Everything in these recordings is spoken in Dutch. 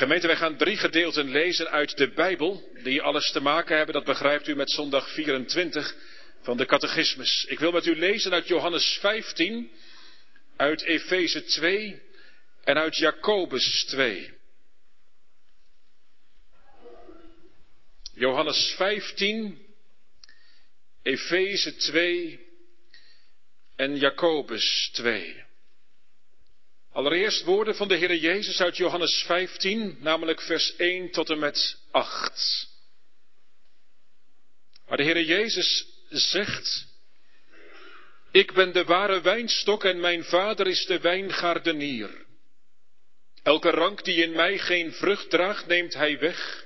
Gemeente, wij gaan drie gedeelten lezen uit de Bijbel, die alles te maken hebben, dat begrijpt u, met zondag 24 van de catechismus. Ik wil met u lezen uit Johannes 15, uit Efeze 2 en uit Jacobus 2. Johannes 15, Efeze 2 en Jacobus 2. Allereerst woorden van de Heer Jezus uit Johannes 15, namelijk vers 1 tot en met 8. Waar de Heer Jezus zegt, ik ben de ware wijnstok en mijn vader is de wijngaardenier. Elke rank die in mij geen vrucht draagt, neemt hij weg.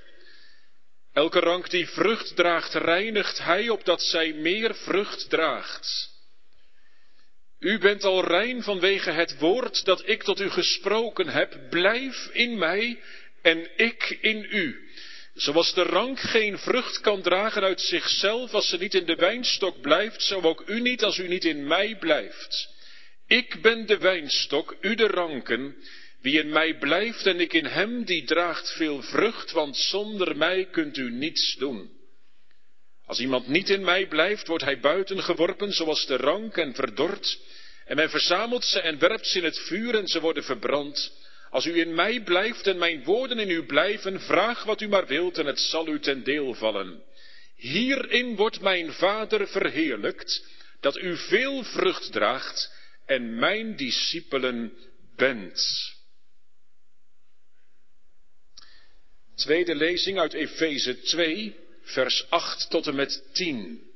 Elke rank die vrucht draagt, reinigt hij, opdat zij meer vrucht draagt. U bent al rein vanwege het woord dat ik tot u gesproken heb. Blijf in mij en ik in u. Zoals de rank geen vrucht kan dragen uit zichzelf als ze niet in de wijnstok blijft, zo ook u niet als u niet in mij blijft. Ik ben de wijnstok, u de ranken. Wie in mij blijft en ik in hem, die draagt veel vrucht, want zonder mij kunt u niets doen. Als iemand niet in mij blijft, wordt hij buiten geworpen, zoals de rank en verdord. En men verzamelt ze en werpt ze in het vuur en ze worden verbrand. Als u in mij blijft en mijn woorden in u blijven, vraag wat u maar wilt en het zal u ten deel vallen. Hierin wordt mijn Vader verheerlijkt, dat u veel vrucht draagt en mijn discipelen bent. Tweede lezing uit Efeze 2, vers 8 tot en met 10.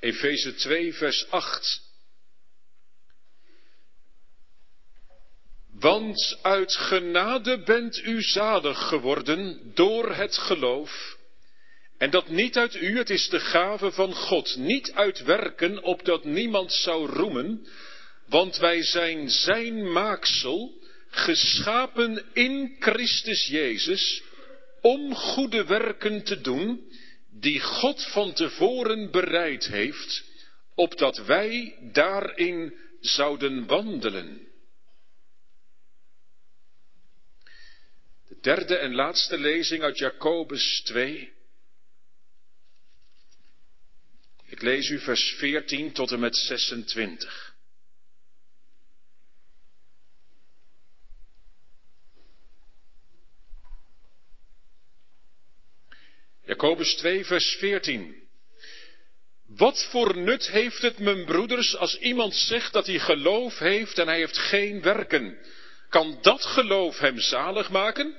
Efeze 2, vers 8. Want uit genade bent u zalig geworden door het geloof. En dat niet uit u, het is de gave van God, niet uit werken, opdat niemand zou roemen, want wij zijn zijn maaksel, geschapen in Christus Jezus, om goede werken te doen, die God van tevoren bereid heeft, opdat wij daarin zouden wandelen. De derde en laatste lezing uit Jacobus 2. Ik lees u vers 14 tot en met 26. Jacobus 2, vers 14. Wat voor nut heeft het, mijn broeders, als iemand zegt dat hij geloof heeft en hij heeft geen werken? Kan dat geloof hem zalig maken?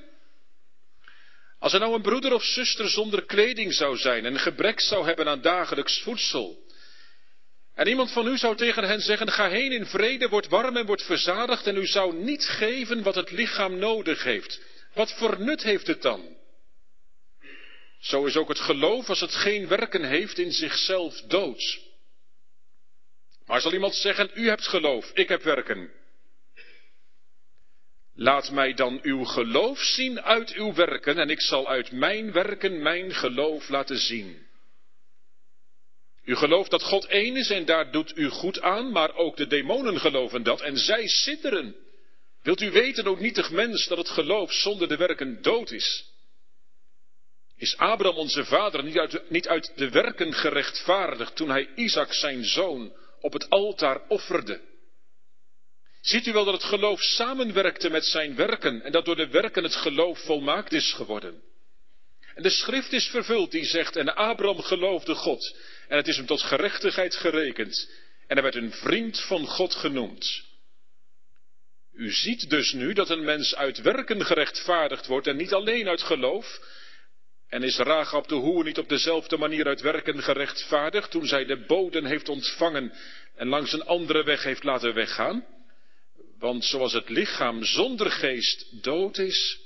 Als er nou een broeder of zuster zonder kleding zou zijn en gebrek zou hebben aan dagelijks voedsel, en iemand van u zou tegen hen zeggen, ga heen in vrede, word warm en word verzadigd, en u zou niet geven wat het lichaam nodig heeft. Wat voor nut heeft het dan? Zo is ook het geloof als het geen werken heeft in zichzelf dood. Maar zal iemand zeggen, u hebt geloof, ik heb werken. Laat mij dan uw geloof zien uit uw werken en ik zal uit mijn werken mijn geloof laten zien. U gelooft dat God één is en daar doet u goed aan, maar ook de demonen geloven dat en zij sidderen. Wilt u weten, ook nietig mens, dat het geloof zonder de werken dood is? Is Abraham onze vader niet uit, niet uit de werken gerechtvaardigd toen hij Isaac zijn zoon op het altaar offerde? Ziet u wel dat het geloof samenwerkte met zijn werken en dat door de werken het geloof volmaakt is geworden? En de schrift is vervuld die zegt, en Abraham geloofde God en het is hem tot gerechtigheid gerekend en hij werd een vriend van God genoemd. U ziet dus nu dat een mens uit werken gerechtvaardigd wordt en niet alleen uit geloof, en is Rahab de hoer niet op dezelfde manier uit werken gerechtvaardigd toen zij de boden heeft ontvangen en langs een andere weg heeft laten weggaan? Want zoals het lichaam zonder geest dood is,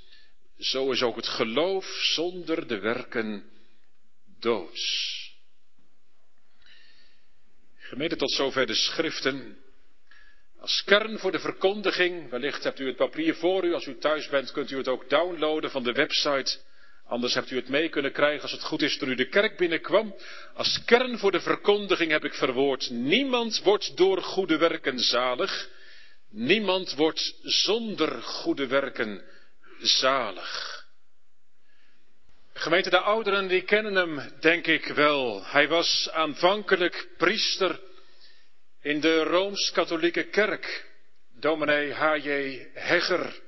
zo is ook het geloof zonder de werken doods. Gemeente tot zover de schriften. Als kern voor de verkondiging, wellicht hebt u het papier voor u, als u thuis bent kunt u het ook downloaden van de website Anders hebt u het mee kunnen krijgen als het goed is toen u de kerk binnenkwam. Als kern voor de verkondiging heb ik verwoord, niemand wordt door goede werken zalig. Niemand wordt zonder goede werken zalig. Gemeente, de ouderen die kennen hem denk ik wel. Hij was aanvankelijk priester in de Rooms-Katholieke Kerk, dominee H.J. Hegger.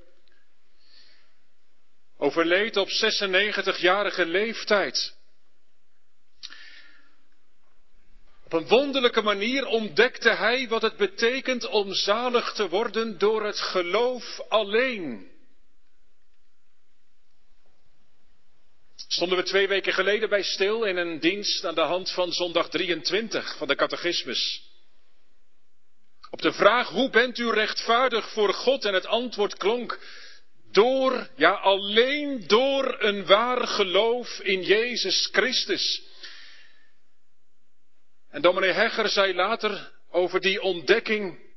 Overleed op 96-jarige leeftijd. Op een wonderlijke manier ontdekte hij wat het betekent om zalig te worden door het geloof alleen. Stonden we twee weken geleden bij stil in een dienst aan de hand van zondag 23 van de catechismus. Op de vraag hoe bent u rechtvaardig voor God en het antwoord klonk door, ja alleen door een waar geloof in Jezus Christus. En dominee Hegger zei later over die ontdekking.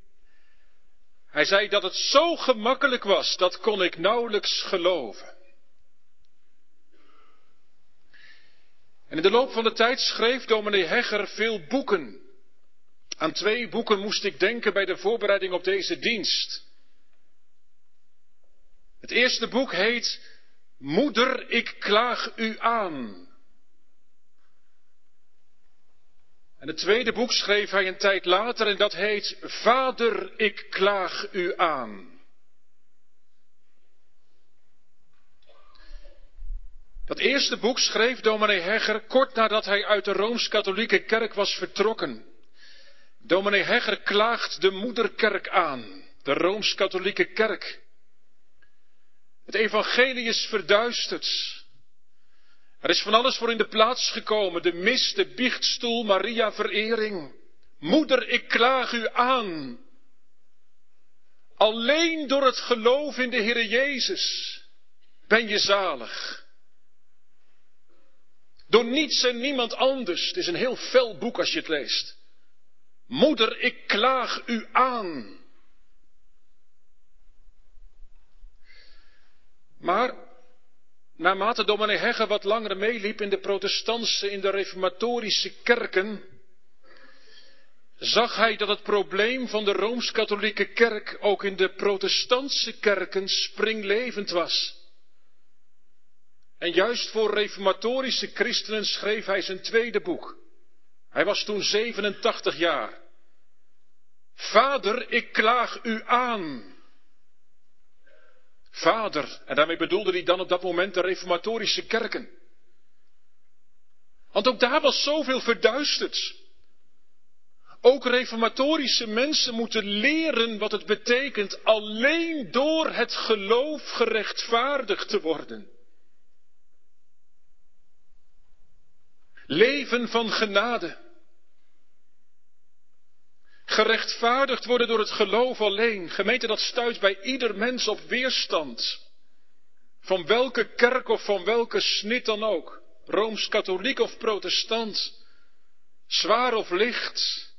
Hij zei dat het zo gemakkelijk was, dat kon ik nauwelijks geloven. En in de loop van de tijd schreef dominee Hegger veel boeken. Aan twee boeken moest ik denken bij de voorbereiding op deze dienst. Het eerste boek heet Moeder, ik klaag u aan. En het tweede boek schreef hij een tijd later en dat heet Vader, ik klaag u aan. Dat eerste boek schreef dominee Hegger kort nadat hij uit de Rooms-Katholieke Kerk was vertrokken. Dominee Hegger klaagt de moederkerk aan, de Rooms-Katholieke Kerk. Het evangelie is verduisterd. Er is van alles voor in de plaats gekomen. De mis, de biechtstoel, Maria verering. Moeder, ik klaag u aan. Alleen door het geloof in de Heer Jezus ben je zalig. Door niets en niemand anders. Het is een heel fel boek als je het leest. Moeder, ik klaag u aan. Maar naarmate dominee Hegge wat langer meeliep in de protestantse, in de reformatorische kerken, zag hij dat het probleem van de Rooms-Katholieke kerk ook in de protestantse kerken springlevend was. En juist voor reformatorische christenen schreef hij zijn tweede boek. Hij was toen 87 jaar. Vader, ik klaag u aan. Vader, en daarmee bedoelde hij dan op dat moment de reformatorische kerken. Want ook daar was zoveel verduisterd. Ook reformatorische mensen moeten leren wat het betekent alleen door het geloof gerechtvaardigd te worden. Leven van genade. Gerechtvaardigd worden door het geloof alleen. Gemeente, dat stuit bij ieder mens op weerstand. Van welke kerk of van welke snit dan ook. Rooms-katholiek of protestant. Zwaar of licht.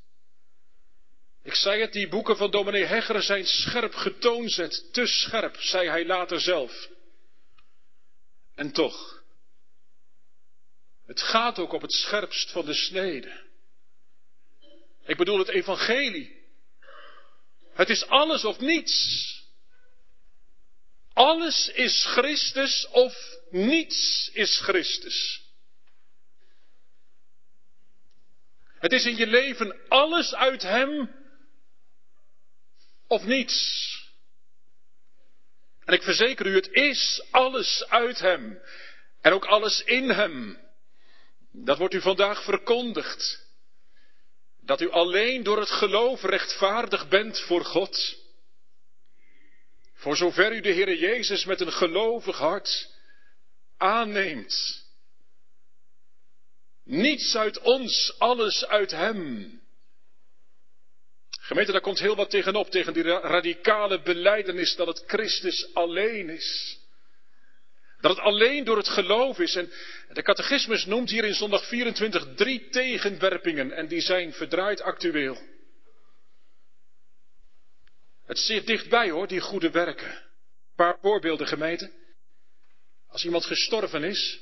Ik zei het, die boeken van dominee Hegger zijn scherp getoonzet. Te scherp, zei hij later zelf. En toch. Het gaat ook op het scherpst van de snede. Ik bedoel het evangelie. Het is alles of niets. Alles is Christus of niets is Christus. Het is in je leven alles uit Hem of niets. En ik verzeker u, het is alles uit Hem en ook alles in Hem. Dat wordt u vandaag verkondigd dat u alleen door het geloof rechtvaardig bent voor God. Voor zover u de Heere Jezus met een gelovig hart aanneemt. Niets uit ons, alles uit Hem. Gemeente, daar komt heel wat tegenop, tegen die radicale beleidenis dat het Christus alleen is. Dat het alleen door het geloof is. En de catechismus noemt hier in zondag 24 drie tegenwerpingen en die zijn verdraaid actueel. Het zit dichtbij hoor, die goede werken. Een paar voorbeelden gemeente. Als iemand gestorven is,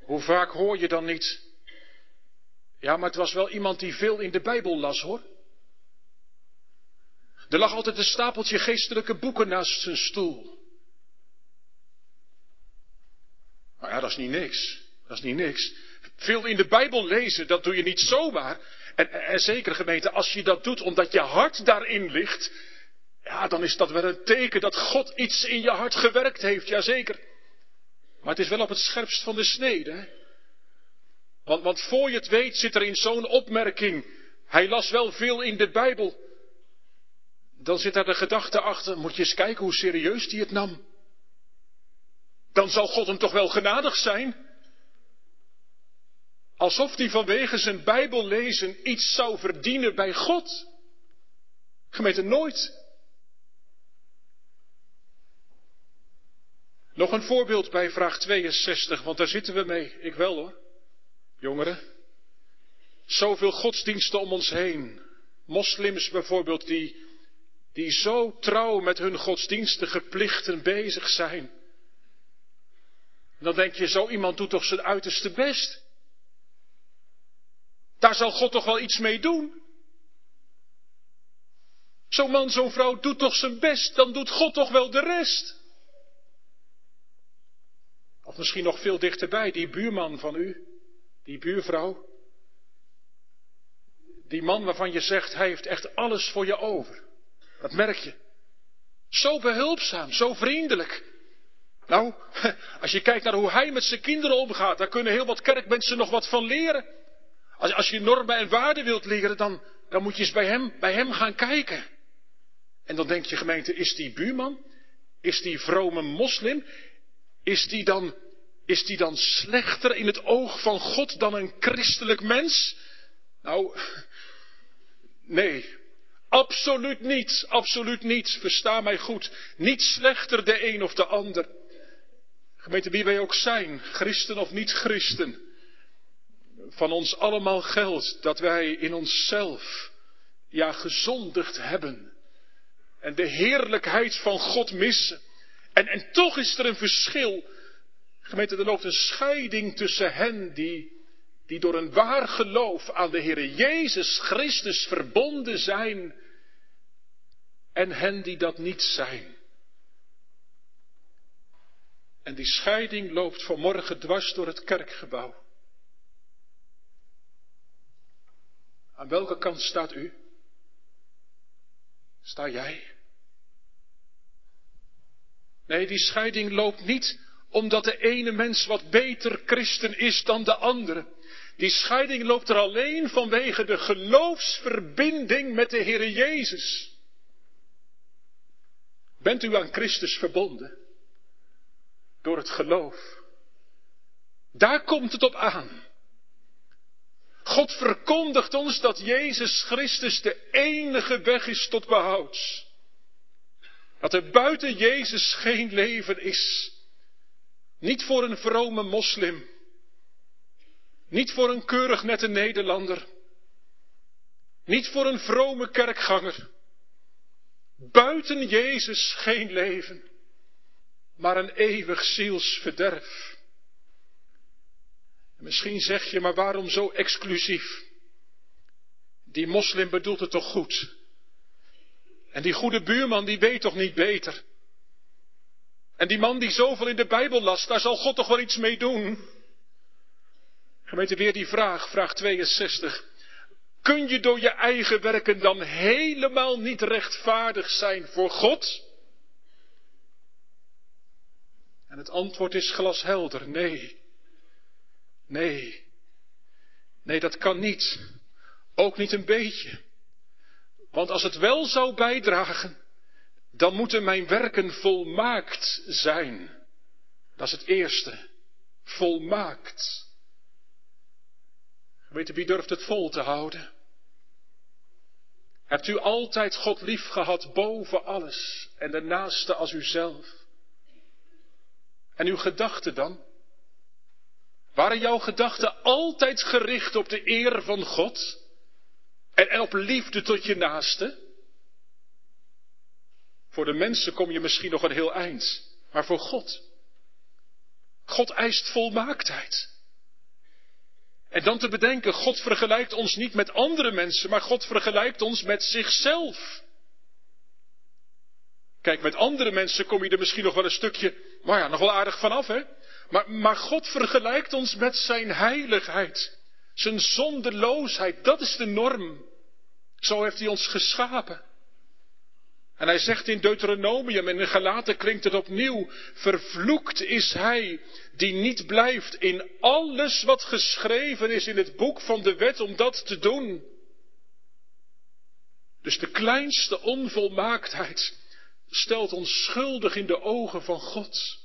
hoe vaak hoor je dan niet? Ja, maar het was wel iemand die veel in de Bijbel las hoor. Er lag altijd een stapeltje geestelijke boeken naast zijn stoel. Maar ja, dat is niet niks. Dat is niet niks. Veel in de Bijbel lezen, dat doe je niet zomaar. En, en, zeker gemeente, als je dat doet omdat je hart daarin ligt, ja, dan is dat wel een teken dat God iets in je hart gewerkt heeft, jazeker. Maar het is wel op het scherpst van de snede. Want, want voor je het weet zit er in zo'n opmerking, hij las wel veel in de Bijbel. Dan zit daar de gedachte achter, moet je eens kijken hoe serieus die het nam. Dan zal God hem toch wel genadig zijn? Alsof hij vanwege zijn Bijbel lezen iets zou verdienen bij God. Gemeente nooit. Nog een voorbeeld bij vraag 62, want daar zitten we mee. Ik wel hoor. Jongeren. Zoveel godsdiensten om ons heen. Moslims bijvoorbeeld die, die zo trouw met hun godsdienstige plichten bezig zijn. Dan denk je, zo iemand doet toch zijn uiterste best. Daar zal God toch wel iets mee doen? Zo'n man, zo'n vrouw doet toch zijn best, dan doet God toch wel de rest. Of misschien nog veel dichterbij, die buurman van u, die buurvrouw. Die man waarvan je zegt, hij heeft echt alles voor je over. Dat merk je. Zo behulpzaam, zo vriendelijk. Nou, als je kijkt naar hoe hij met zijn kinderen omgaat, daar kunnen heel wat kerkmensen nog wat van leren. Als, als je normen en waarden wilt leren, dan, dan moet je eens bij hem, bij hem gaan kijken. En dan denk je gemeente, is die buurman? Is die vrome moslim? Is die dan, is die dan slechter in het oog van God dan een christelijk mens? Nou, nee, absoluut niet, absoluut niet. Versta mij goed. Niet slechter de een of de ander. Gemeente, wie wij ook zijn, christen of niet christen van ons allemaal geldt dat wij in onszelf, ja, gezondigd hebben. En de heerlijkheid van God missen. En, en toch is er een verschil. Gemeente, er loopt een scheiding tussen hen die, die door een waar geloof aan de Heer Jezus Christus verbonden zijn. En hen die dat niet zijn. En die scheiding loopt vanmorgen dwars door het kerkgebouw. Aan welke kant staat u? Sta jij? Nee, die scheiding loopt niet omdat de ene mens wat beter christen is dan de andere. Die scheiding loopt er alleen vanwege de geloofsverbinding met de Heer Jezus. Bent u aan Christus verbonden? Door het geloof. Daar komt het op aan. God verkondigt ons dat Jezus Christus de enige weg is tot behoud. Dat er buiten Jezus geen leven is. Niet voor een vrome moslim. Niet voor een keurig nette Nederlander. Niet voor een vrome kerkganger. Buiten Jezus geen leven, maar een eeuwig zielsverderf. Misschien zeg je, maar waarom zo exclusief? Die moslim bedoelt het toch goed? En die goede buurman, die weet toch niet beter? En die man die zoveel in de Bijbel las, daar zal God toch wel iets mee doen? Gemeente, weer die vraag, vraag 62. Kun je door je eigen werken dan helemaal niet rechtvaardig zijn voor God? En het antwoord is glashelder, nee. Nee, nee, dat kan niet. Ook niet een beetje. Want als het wel zou bijdragen, dan moeten mijn werken volmaakt zijn. Dat is het eerste. Volmaakt. Weet u, wie durft het vol te houden? Hebt u altijd God lief gehad boven alles en de naaste als uzelf? En uw gedachten dan? Waren jouw gedachten altijd gericht op de eer van God? En, op liefde tot je naaste? Voor de mensen kom je misschien nog een heel eind. maar voor God. God eist volmaaktheid. En dan te bedenken, God vergelijkt ons niet met andere mensen, maar God vergelijkt ons met zichzelf. Kijk, met andere mensen kom je er misschien nog wel een stukje, maar ja, nog wel aardig vanaf, hè? Maar, maar God vergelijkt ons met zijn heiligheid, zijn zondeloosheid, dat is de norm. Zo heeft hij ons geschapen. En hij zegt in Deuteronomium en in Galaten klinkt het opnieuw, vervloekt is hij die niet blijft in alles wat geschreven is in het boek van de wet om dat te doen. Dus de kleinste onvolmaaktheid stelt ons schuldig in de ogen van God.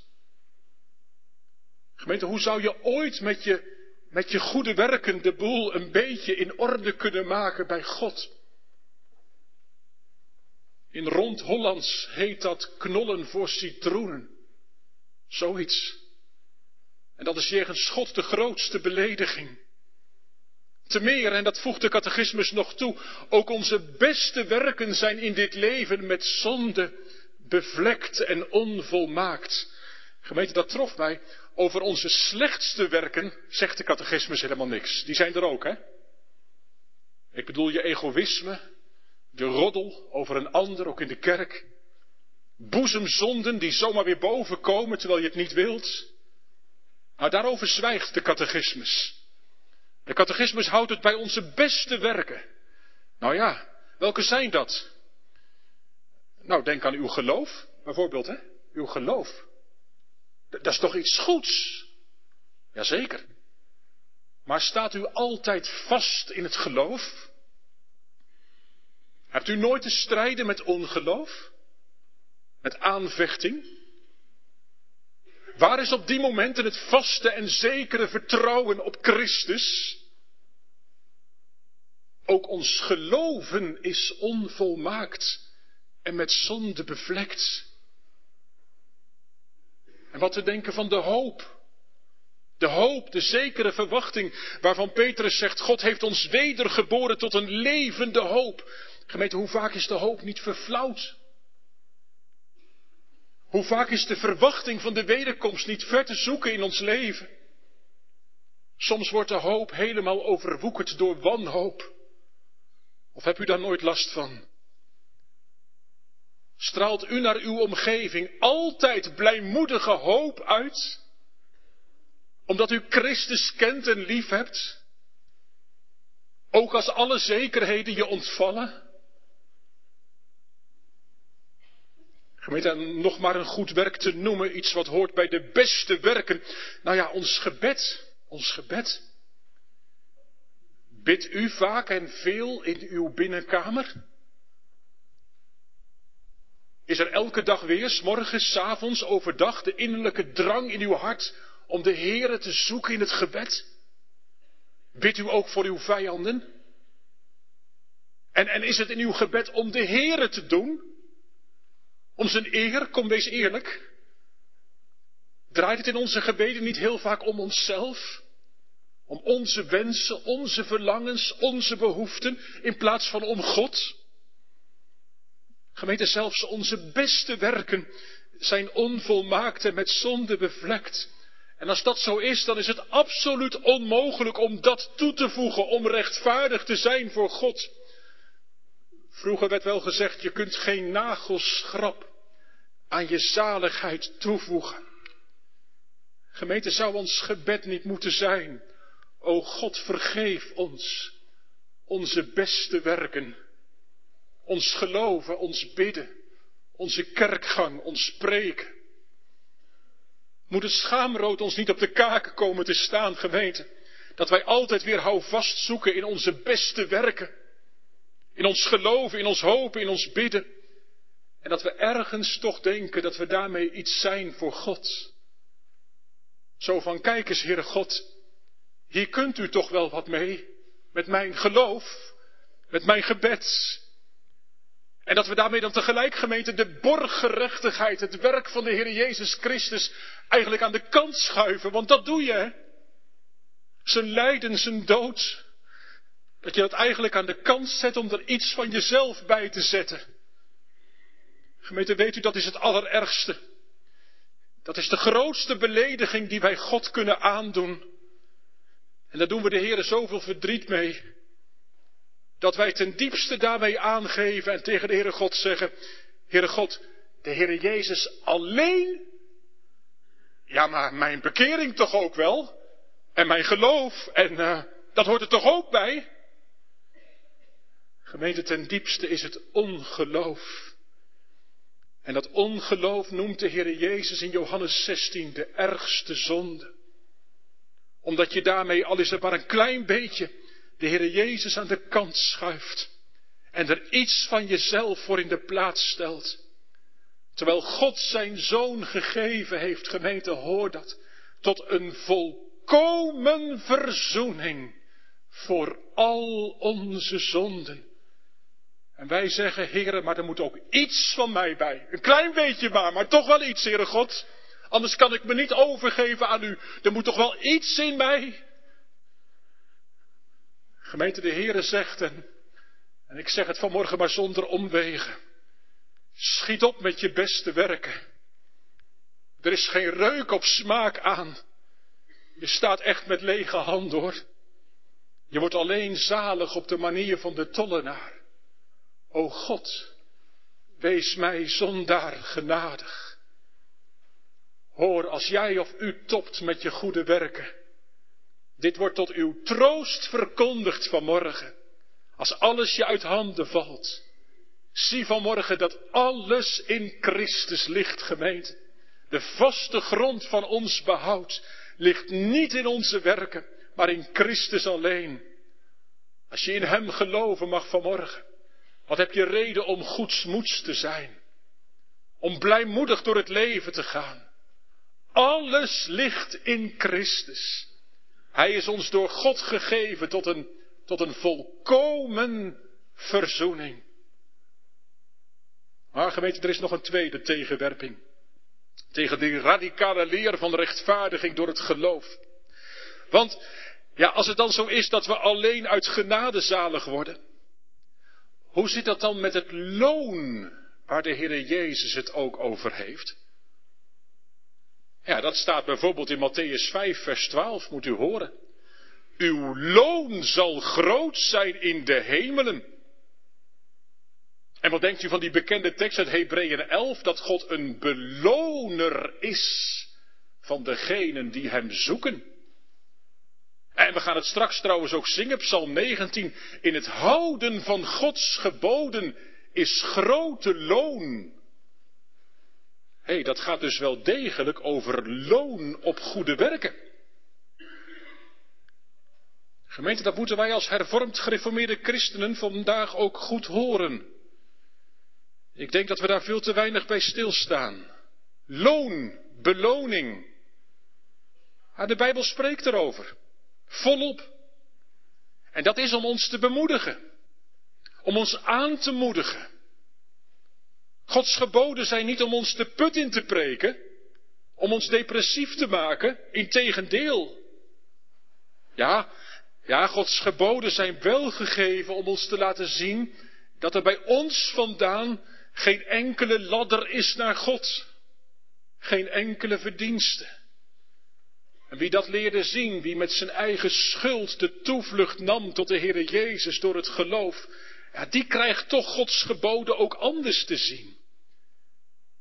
Gemeente, hoe zou je ooit met je, met je goede werken de boel een beetje in orde kunnen maken bij God? In rond Hollands heet dat knollen voor citroenen. Zoiets. En dat is jegens God de grootste belediging. Te meer, en dat voegt de catechismus nog toe, ook onze beste werken zijn in dit leven met zonde bevlekt en onvolmaakt. Gemeente, dat trof mij. Over onze slechtste werken zegt de catechismus helemaal niks. Die zijn er ook, hè? Ik bedoel je egoïsme, de roddel over een ander, ook in de kerk. Boezemzonden die zomaar weer boven komen terwijl je het niet wilt. Maar daarover zwijgt de catechismus. De catechismus houdt het bij onze beste werken. Nou ja, welke zijn dat? Nou, denk aan uw geloof, bijvoorbeeld, hè? Uw geloof. Dat is toch iets goeds? Jazeker. Maar staat u altijd vast in het geloof? Hebt u nooit te strijden met ongeloof? Met aanvechting? Waar is op die momenten het vaste en zekere vertrouwen op Christus? Ook ons geloven is onvolmaakt en met zonde bevlekt. En wat te denken van de hoop. De hoop, de zekere verwachting waarvan Petrus zegt, God heeft ons wedergeboren tot een levende hoop. Gemeente, hoe vaak is de hoop niet verflauwd? Hoe vaak is de verwachting van de wederkomst niet ver te zoeken in ons leven? Soms wordt de hoop helemaal overwoekerd door wanhoop. Of heb u daar nooit last van? Straalt u naar uw omgeving altijd blijmoedige hoop uit? Omdat u Christus kent en lief hebt? Ook als alle zekerheden je ontvallen? Gemeente, nog maar een goed werk te noemen, iets wat hoort bij de beste werken. Nou ja, ons gebed, ons gebed. Bidt u vaak en veel in uw binnenkamer? Is er elke dag weer, s morgens, s avonds, overdag, de innerlijke drang in uw hart om de Heere te zoeken in het gebed? Bidt u ook voor uw vijanden? En, en is het in uw gebed om de Heere te doen? Om zijn eer, kom wees eerlijk. Draait het in onze gebeden niet heel vaak om onszelf? Om onze wensen, onze verlangens, onze behoeften, in plaats van om God? Gemeente, zelfs onze beste werken zijn onvolmaakt en met zonde bevlekt. En als dat zo is, dan is het absoluut onmogelijk om dat toe te voegen, om rechtvaardig te zijn voor God. Vroeger werd wel gezegd, je kunt geen nagelschrap aan je zaligheid toevoegen. Gemeente zou ons gebed niet moeten zijn. O God, vergeef ons onze beste werken. Ons geloven, ons bidden, onze kerkgang, ons spreken. Moet het schaamrood ons niet op de kaken komen te staan, gemeente? Dat wij altijd weer houvast zoeken in onze beste werken. In ons geloven, in ons hopen, in ons bidden. En dat we ergens toch denken dat we daarmee iets zijn voor God. Zo van, kijk eens, Heere God, hier kunt u toch wel wat mee. Met mijn geloof, met mijn gebed. En dat we daarmee dan tegelijk gemeente de borggerechtigheid, het werk van de Heer Jezus Christus eigenlijk aan de kant schuiven. Want dat doe je, hè? Zijn lijden, zijn dood. Dat je dat eigenlijk aan de kant zet om er iets van jezelf bij te zetten. Gemeente, weet u, dat is het allerergste. Dat is de grootste belediging die wij God kunnen aandoen. En daar doen we de Heer zoveel verdriet mee. Dat wij ten diepste daarmee aangeven en tegen de Heere God zeggen, Heere God, de Heere Jezus alleen? Ja, maar mijn bekering toch ook wel? En mijn geloof, en uh, dat hoort er toch ook bij? Gemeente, ten diepste is het ongeloof. En dat ongeloof noemt de Heere Jezus in Johannes 16 de ergste zonde. Omdat je daarmee, al is het maar een klein beetje, de Heere Jezus aan de kant schuift. En er iets van jezelf voor in de plaats stelt. Terwijl God zijn zoon gegeven heeft, gemeente, hoor dat, tot een volkomen verzoening voor al onze zonden. En wij zeggen, heren, maar er moet ook iets van mij bij. Een klein beetje maar, maar toch wel iets, Heere God. Anders kan ik me niet overgeven aan u. Er moet toch wel iets in mij. Gemeente, de Heere zegt, en, en ik zeg het vanmorgen maar zonder omwegen. Schiet op met je beste werken. Er is geen reuk op smaak aan. Je staat echt met lege handen hoor. Je wordt alleen zalig op de manier van de tollenaar. O God, wees mij zondaar genadig. Hoor, als jij of u topt met je goede werken, dit wordt tot uw troost verkondigd vanmorgen, als alles je uit handen valt. Zie vanmorgen dat alles in Christus ligt, gemeente. De vaste grond van ons behoud ligt niet in onze werken, maar in Christus alleen. Als je in Hem geloven mag vanmorgen, wat heb je reden om goedsmoeds te zijn? Om blijmoedig door het leven te gaan. Alles ligt in Christus. Hij is ons door God gegeven tot een, tot een volkomen verzoening. Maar gemeente, er is nog een tweede tegenwerping. Tegen die radicale leer van rechtvaardiging door het geloof. Want, ja, als het dan zo is dat we alleen uit genade zalig worden. Hoe zit dat dan met het loon waar de Heer Jezus het ook over heeft? Ja, dat staat bijvoorbeeld in Matthäus 5, vers 12, moet u horen. Uw loon zal groot zijn in de hemelen. En wat denkt u van die bekende tekst uit Hebreeën 11, dat God een beloner is van degenen die Hem zoeken? En we gaan het straks trouwens ook zingen, Psalm 19. In het houden van Gods geboden is grote loon. Hé, hey, dat gaat dus wel degelijk over loon op goede werken. Gemeente, dat moeten wij als hervormd gereformeerde christenen vandaag ook goed horen. Ik denk dat we daar veel te weinig bij stilstaan. Loon, beloning. De Bijbel spreekt erover. Volop. En dat is om ons te bemoedigen. Om ons aan te moedigen. Gods geboden zijn niet om ons de put in te preken. Om ons depressief te maken. Integendeel. Ja, ja, Gods geboden zijn wel gegeven om ons te laten zien dat er bij ons vandaan geen enkele ladder is naar God. Geen enkele verdienste. En wie dat leerde zien, wie met zijn eigen schuld de toevlucht nam tot de Heere Jezus door het geloof, ja, die krijgt toch Gods geboden ook anders te zien.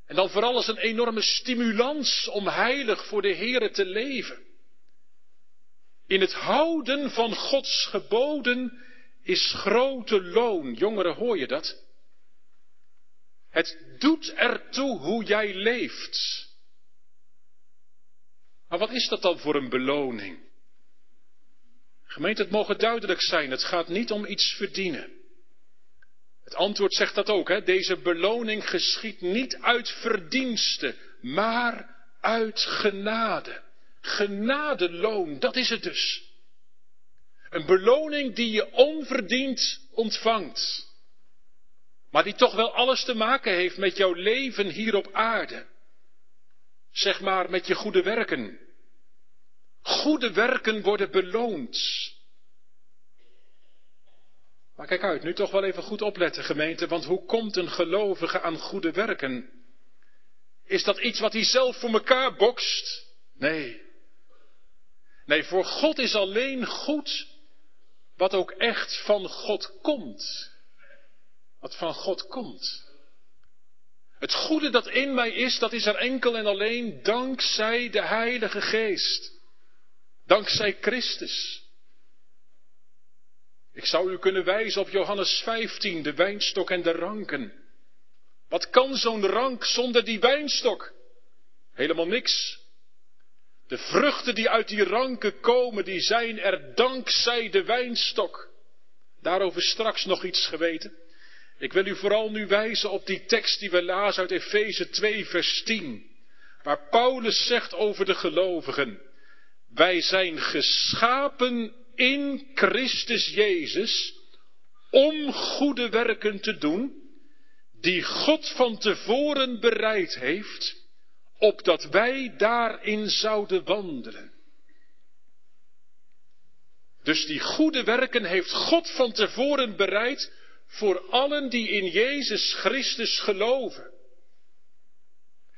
En dan vooral als een enorme stimulans om heilig voor de Heere te leven. In het houden van Gods geboden is grote loon. Jongeren, hoor je dat? Het doet ertoe hoe jij leeft. Maar wat is dat dan voor een beloning? Gemeente, het mogen duidelijk zijn, het gaat niet om iets verdienen. Het antwoord zegt dat ook, hè? deze beloning geschiet niet uit verdiensten, maar uit genade. Genadeloon, dat is het dus. Een beloning die je onverdiend ontvangt, maar die toch wel alles te maken heeft met jouw leven hier op aarde. Zeg maar met je goede werken. Goede werken worden beloond. Maar kijk uit, nu toch wel even goed opletten gemeente, want hoe komt een gelovige aan goede werken? Is dat iets wat hij zelf voor elkaar bokst? Nee. Nee, voor God is alleen goed wat ook echt van God komt. Wat van God komt. Het goede dat in mij is, dat is er enkel en alleen dankzij de Heilige Geest. Dankzij Christus. Ik zou u kunnen wijzen op Johannes 15, de wijnstok en de ranken. Wat kan zo'n rank zonder die wijnstok? Helemaal niks. De vruchten die uit die ranken komen, die zijn er dankzij de wijnstok. Daarover straks nog iets geweten. Ik wil u vooral nu wijzen op die tekst die we lazen uit Efeze 2, vers 10, waar Paulus zegt over de gelovigen, wij zijn geschapen in Christus Jezus om goede werken te doen, die God van tevoren bereid heeft, opdat wij daarin zouden wandelen. Dus die goede werken heeft God van tevoren bereid voor allen die in Jezus Christus geloven.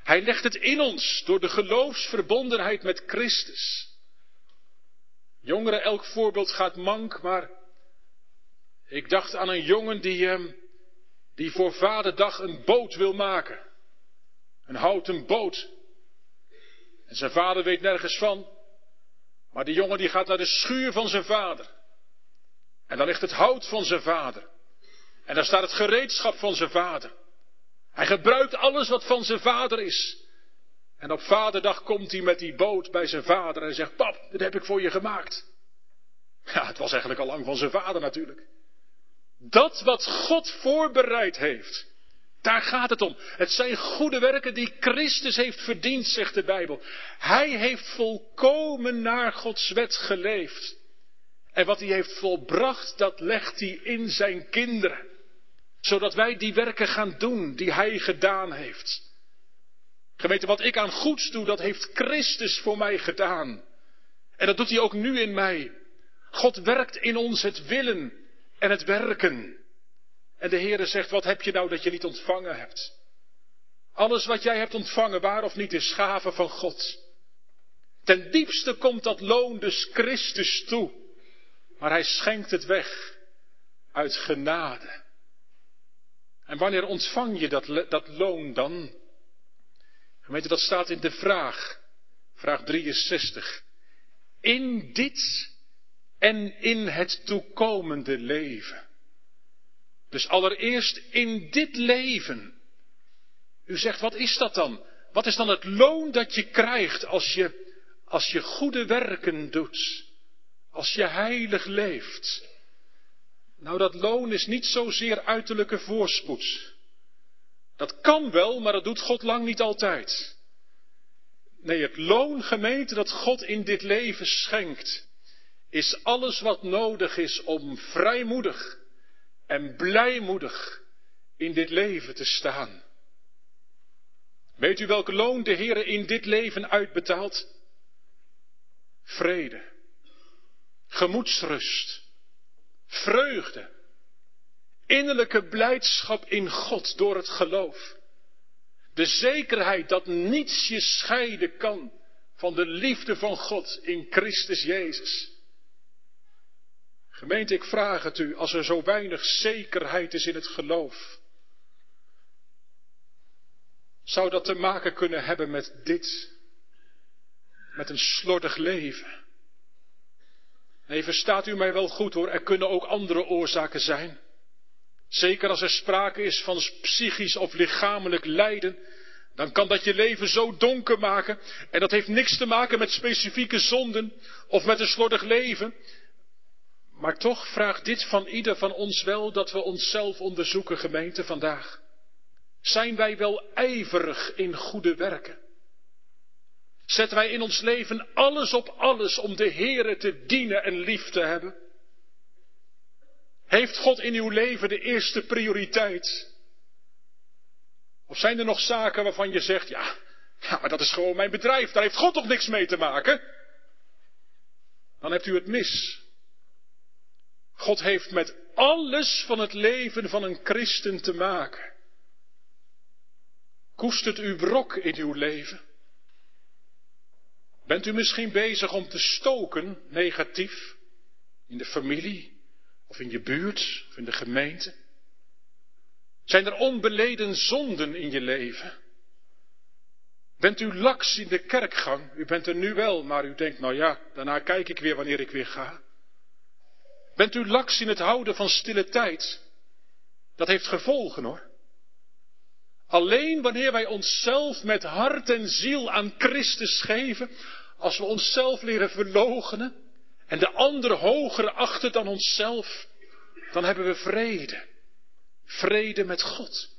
Hij legt het in ons door de geloofsverbondenheid met Christus. Jongeren, elk voorbeeld gaat mank, maar ik dacht aan een jongen die, ehm, die voor vaderdag een boot wil maken. Een houten boot. En zijn vader weet nergens van. Maar die jongen die gaat naar de schuur van zijn vader. En daar ligt het hout van zijn vader. En daar staat het gereedschap van zijn vader. Hij gebruikt alles wat van zijn vader is. En op vaderdag komt hij met die boot bij zijn vader en zegt, pap, dit heb ik voor je gemaakt. Ja, het was eigenlijk al lang van zijn vader natuurlijk. Dat wat God voorbereid heeft, daar gaat het om. Het zijn goede werken die Christus heeft verdiend, zegt de Bijbel. Hij heeft volkomen naar Gods wet geleefd. En wat hij heeft volbracht, dat legt hij in zijn kinderen zodat wij die werken gaan doen die Hij gedaan heeft. Gemeente, wat ik aan goeds doe, dat heeft Christus voor mij gedaan. En dat doet Hij ook nu in mij. God werkt in ons het willen en het werken. En de Heere zegt, wat heb je nou dat je niet ontvangen hebt? Alles wat jij hebt ontvangen, waar of niet, is gave van God. Ten diepste komt dat loon dus Christus toe. Maar hij schenkt het weg uit genade. En wanneer ontvang je dat, dat loon dan? Gemeente, dat staat in de vraag, vraag 63. In dit en in het toekomende leven. Dus allereerst in dit leven. U zegt, wat is dat dan? Wat is dan het loon dat je krijgt als je, als je goede werken doet? Als je heilig leeft? Nou, dat loon is niet zozeer uiterlijke voorspoed. Dat kan wel, maar dat doet God lang niet altijd. Nee, het loon, gemeente, dat God in dit leven schenkt, is alles wat nodig is om vrijmoedig en blijmoedig in dit leven te staan. Weet u welke loon de Heer in dit leven uitbetaalt? Vrede, gemoedsrust, vreugde, innerlijke blijdschap in God door het geloof. De zekerheid dat niets je scheiden kan van de liefde van God in Christus Jezus. Gemeente, ik vraag het u, als er zo weinig zekerheid is in het geloof, zou dat te maken kunnen hebben met dit, met een slordig leven? Nee, verstaat u mij wel goed hoor, er kunnen ook andere oorzaken zijn. Zeker als er sprake is van psychisch of lichamelijk lijden, dan kan dat je leven zo donker maken. En dat heeft niks te maken met specifieke zonden of met een slordig leven. Maar toch vraagt dit van ieder van ons wel dat we onszelf onderzoeken, gemeente, vandaag. Zijn wij wel ijverig in goede werken? Zetten wij in ons leven alles op alles om de Heere te dienen en lief te hebben? Heeft God in uw leven de eerste prioriteit? Of zijn er nog zaken waarvan je zegt, ja, maar dat is gewoon mijn bedrijf, daar heeft God toch niks mee te maken? Dan hebt u het mis. God heeft met alles van het leven van een christen te maken. Koestert u wrok in uw leven? Bent u misschien bezig om te stoken, negatief, in de familie, of in je buurt, of in de gemeente? Zijn er onbeleden zonden in je leven? Bent u laks in de kerkgang? U bent er nu wel, maar u denkt, nou ja, daarna kijk ik weer wanneer ik weer ga. Bent u laks in het houden van stille tijd? Dat heeft gevolgen hoor. Alleen wanneer wij onszelf met hart en ziel aan Christus geven, als we onszelf leren verloochenen en de ander hoger achten dan onszelf, dan hebben we vrede. Vrede met God.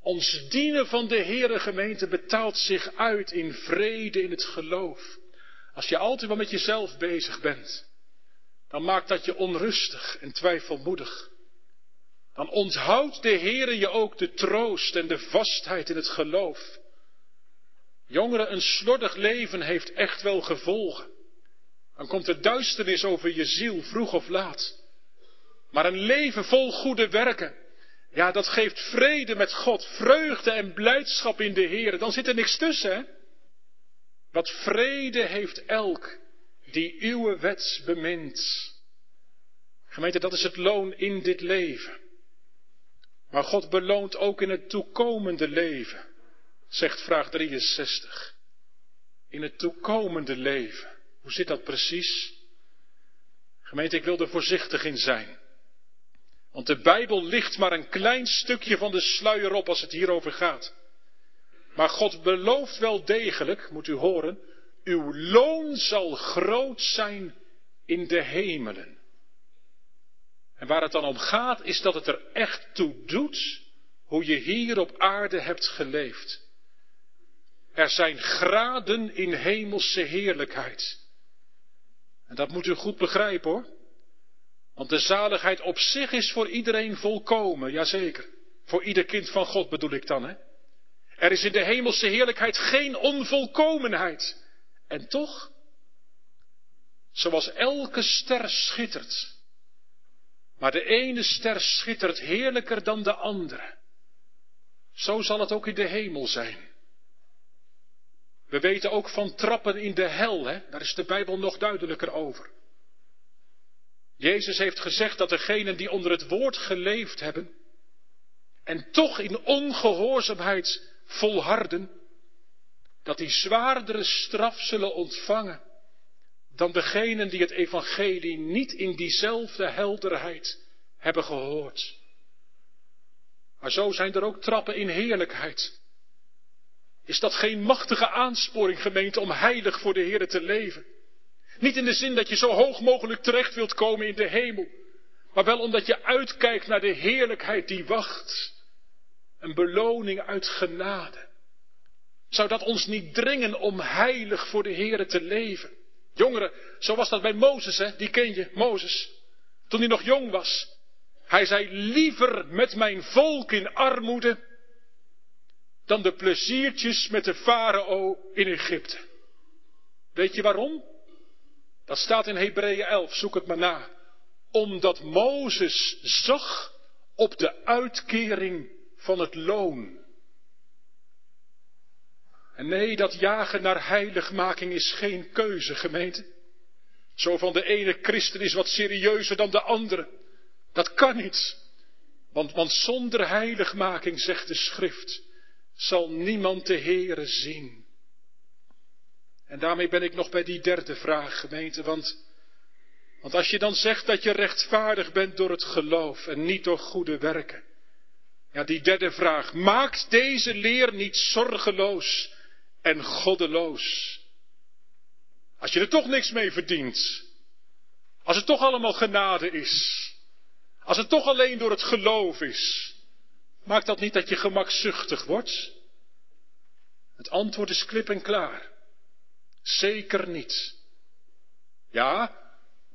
Ons dienen van de Heere gemeente betaalt zich uit in vrede in het geloof. Als je altijd maar met jezelf bezig bent, dan maakt dat je onrustig en twijfelmoedig. Dan onthoudt de Heere je ook de troost en de vastheid in het geloof. Jongeren, een slordig leven heeft echt wel gevolgen. Dan komt er duisternis over je ziel, vroeg of laat. Maar een leven vol goede werken, ja, dat geeft vrede met God, vreugde en blijdschap in de Heer. Dan zit er niks tussen, hè? Wat vrede heeft elk die uw wet bemint. Gemeente, dat is het loon in dit leven. Maar God beloont ook in het toekomende leven zegt vraag 63. In het toekomende leven. Hoe zit dat precies? Gemeente, ik wil er voorzichtig in zijn. Want de Bijbel ligt maar een klein stukje van de sluier op als het hierover gaat. Maar God belooft wel degelijk, moet u horen, uw loon zal groot zijn in de hemelen. En waar het dan om gaat, is dat het er echt toe doet hoe je hier op aarde hebt geleefd. Er zijn graden in hemelse heerlijkheid. En dat moet u goed begrijpen hoor. Want de zaligheid op zich is voor iedereen volkomen, jazeker. Voor ieder kind van God bedoel ik dan hè. Er is in de hemelse heerlijkheid geen onvolkomenheid. En toch, zoals elke ster schittert, maar de ene ster schittert heerlijker dan de andere, zo zal het ook in de hemel zijn. We weten ook van trappen in de hel, hè? daar is de Bijbel nog duidelijker over. Jezus heeft gezegd dat degenen die onder het woord geleefd hebben en toch in ongehoorzaamheid volharden, dat die zwaardere straf zullen ontvangen dan degenen die het evangelie niet in diezelfde helderheid hebben gehoord. Maar zo zijn er ook trappen in heerlijkheid. Is dat geen machtige aansporing, gemeente, om heilig voor de Heer te leven? Niet in de zin dat je zo hoog mogelijk terecht wilt komen in de hemel, maar wel omdat je uitkijkt naar de heerlijkheid die wacht. Een beloning uit genade. Zou dat ons niet dringen om heilig voor de Heer te leven? Jongeren, zo was dat bij Mozes, hè? die ken je, Mozes. Toen hij nog jong was. Hij zei, liever met mijn volk in armoede dan de pleziertjes met de farao in Egypte. Weet je waarom? Dat staat in Hebreeën 11, zoek het maar na. Omdat Mozes zag op de uitkering van het loon. En nee, dat jagen naar heiligmaking is geen keuze, gemeente. Zo van de ene christen is wat serieuzer dan de andere. Dat kan niet. Want, want zonder heiligmaking, zegt de schrift, zal niemand de Heere zien. En daarmee ben ik nog bij die derde vraag, gemeente, want, want als je dan zegt dat je rechtvaardig bent door het geloof en niet door goede werken. Ja, die derde vraag, maakt deze leer niet zorgeloos en goddeloos? Als je er toch niks mee verdient, als het toch allemaal genade is, als het toch alleen door het geloof is, Maakt dat niet dat je gemakzuchtig wordt? Het antwoord is klip en klaar. Zeker niet. Ja,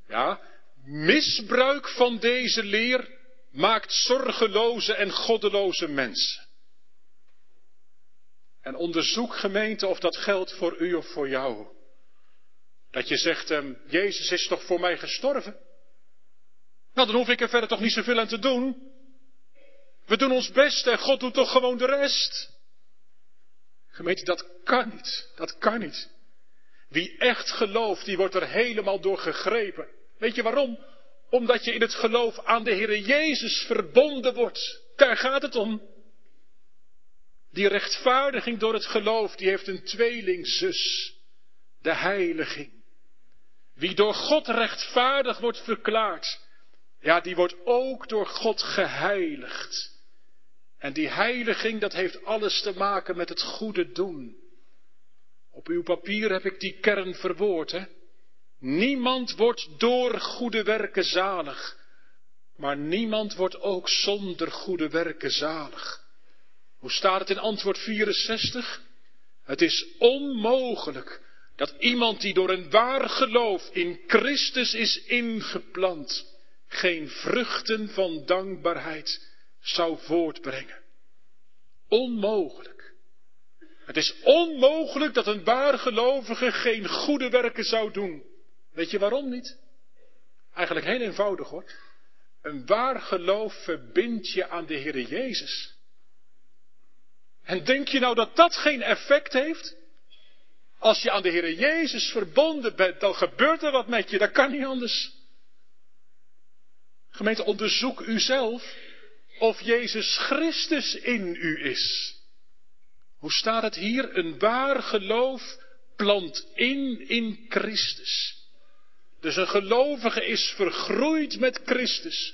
ja, misbruik van deze leer maakt zorgeloze en goddeloze mensen. En onderzoek gemeente of dat geldt voor u of voor jou. Dat je zegt, um, Jezus is toch voor mij gestorven? Nou, dan hoef ik er verder toch niet zoveel aan te doen. We doen ons best en God doet toch gewoon de rest. Gemeente, dat kan niet. Dat kan niet. Wie echt gelooft, die wordt er helemaal door gegrepen. Weet je waarom? Omdat je in het geloof aan de Heer Jezus verbonden wordt. Daar gaat het om. Die rechtvaardiging door het geloof, die heeft een tweelingzus. De heiliging. Wie door God rechtvaardig wordt verklaard, ja, die wordt ook door God geheiligd. En die heiliging, dat heeft alles te maken met het goede doen. Op uw papier heb ik die kern verwoord, hè. Niemand wordt door goede werken zalig, maar niemand wordt ook zonder goede werken zalig. Hoe staat het in antwoord 64? Het is onmogelijk dat iemand die door een waar geloof in Christus is ingeplant, geen vruchten van dankbaarheid zou voortbrengen. Onmogelijk. Het is onmogelijk dat een waar gelovige geen goede werken zou doen. Weet je waarom niet? Eigenlijk heel eenvoudig hoor. Een waar geloof verbindt je aan de Heer Jezus. En denk je nou dat dat geen effect heeft? Als je aan de Heer Jezus verbonden bent, dan gebeurt er wat met je. Dat kan niet anders. Gemeente, onderzoek uzelf of Jezus Christus in u is. Hoe staat het hier? Een waar geloof plant in in Christus. Dus een gelovige is vergroeid met Christus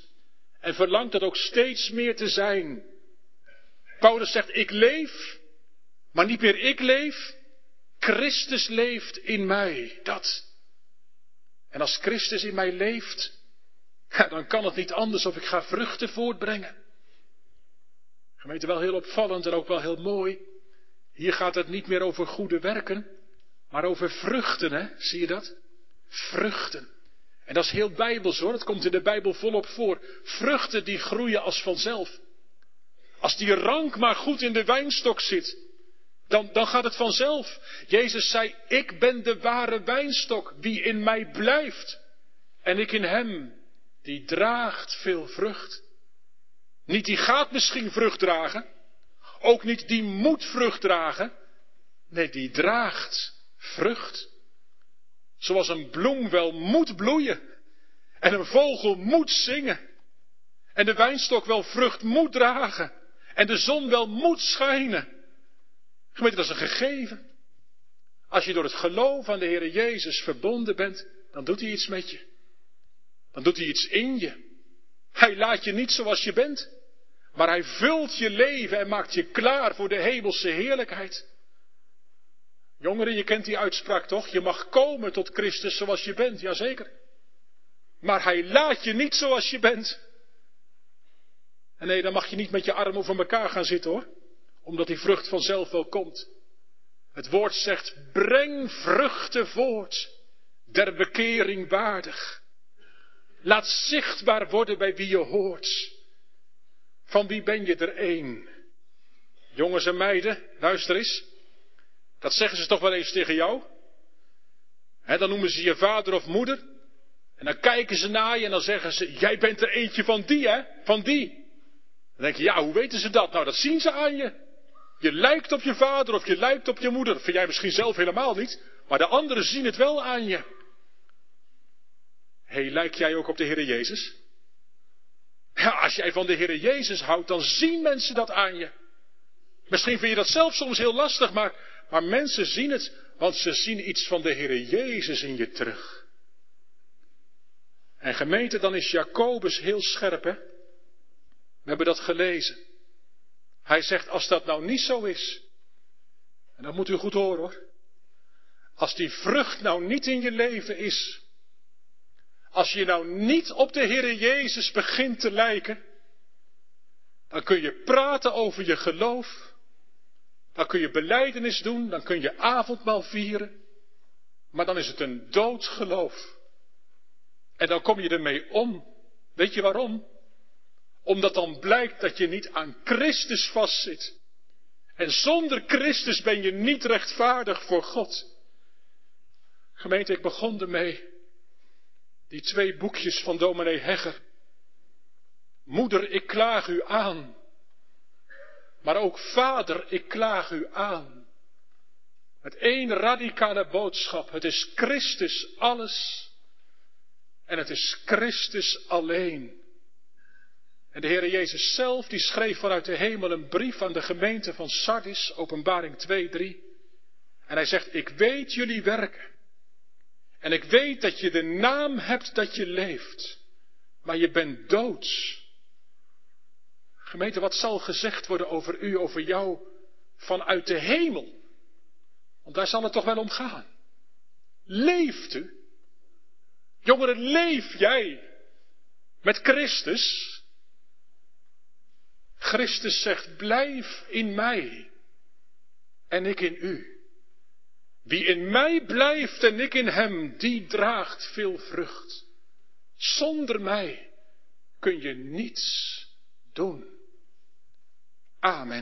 en verlangt dat ook steeds meer te zijn. Paulus zegt, ik leef, maar niet meer ik leef, Christus leeft in mij. Dat. En als Christus in mij leeft, ja, dan kan het niet anders of ik ga vruchten voortbrengen. Gemeente wel heel opvallend en ook wel heel mooi. Hier gaat het niet meer over goede werken, maar over vruchten, hè? Zie je dat? Vruchten. En dat is heel bijbels hoor, het komt in de Bijbel volop voor. Vruchten die groeien als vanzelf. Als die rank maar goed in de wijnstok zit, dan, dan gaat het vanzelf. Jezus zei, ik ben de ware wijnstok, wie in mij blijft en ik in hem, die draagt veel vrucht. Niet die gaat misschien vrucht dragen, ook niet die moet vrucht dragen, nee, die draagt vrucht. Zoals een bloem wel moet bloeien en een vogel moet zingen en de wijnstok wel vrucht moet dragen en de zon wel moet schijnen. Gemeente, dat is een gegeven. Als je door het geloof aan de Heer Jezus verbonden bent, dan doet hij iets met je. Dan doet hij iets in je. Hij laat je niet zoals je bent, maar hij vult je leven en maakt je klaar voor de hemelse heerlijkheid. Jongeren, je kent die uitspraak toch? Je mag komen tot Christus zoals je bent, jazeker. Maar hij laat je niet zoals je bent. En nee, dan mag je niet met je armen over elkaar gaan zitten hoor omdat die vrucht vanzelf wel komt. Het woord zegt, breng vruchten voort, der bekering waardig. Laat zichtbaar worden bij wie je hoort. Van wie ben je er één? Jongens en meiden, luister eens. Dat zeggen ze toch wel eens tegen jou? He, dan noemen ze je vader of moeder. En dan kijken ze naar je en dan zeggen ze, jij bent er eentje van die, hè? Van die. Dan denk je, ja, hoe weten ze dat? Nou, dat zien ze aan je. Je lijkt op je vader of je lijkt op je moeder. vind jij misschien zelf helemaal niet, maar de anderen zien het wel aan je. Hé, hey, lijk jij ook op de Heer Jezus? Ja, als jij van de Heer Jezus houdt, dan zien mensen dat aan je. Misschien vind je dat zelf soms heel lastig, maar, maar mensen zien het, want ze zien iets van de Heer Jezus in je terug. En gemeente, dan is Jacobus heel scherp, hè? We hebben dat gelezen. Hij zegt, als dat nou niet zo is, en dat moet u goed horen hoor, als die vrucht nou niet in je leven is, als je nou niet op de Heere Jezus begint te lijken, dan kun je praten over je geloof, dan kun je beleidenis doen, dan kun je avondmaal vieren, maar dan is het een dood geloof. En dan kom je ermee om. Weet je waarom? Omdat dan blijkt dat je niet aan Christus vastzit. En zonder Christus ben je niet rechtvaardig voor God. Gemeente, ik begon ermee. Die twee boekjes van dominee Hegger. Moeder, ik klaag u aan. Maar ook vader, ik klaag u aan. Met één radicale boodschap. Het is Christus alles. En het is Christus alleen. En de Heere Jezus zelf, die schreef vanuit de hemel een brief aan de gemeente van Sardis, openbaring 2, 3. En hij zegt, ik weet jullie werken. En ik weet dat je de naam hebt dat je leeft. Maar je bent doods. Gemeente, wat zal gezegd worden over u, over jou, vanuit de hemel? Want daar zal het toch wel om gaan. Leeft u? Jongeren, leef jij met Christus? Christus zegt, blijf in mij en ik in u. Wie in mij blijft en ik in hem, die draagt veel vrucht. Zonder mij kun je niets doen. Amen.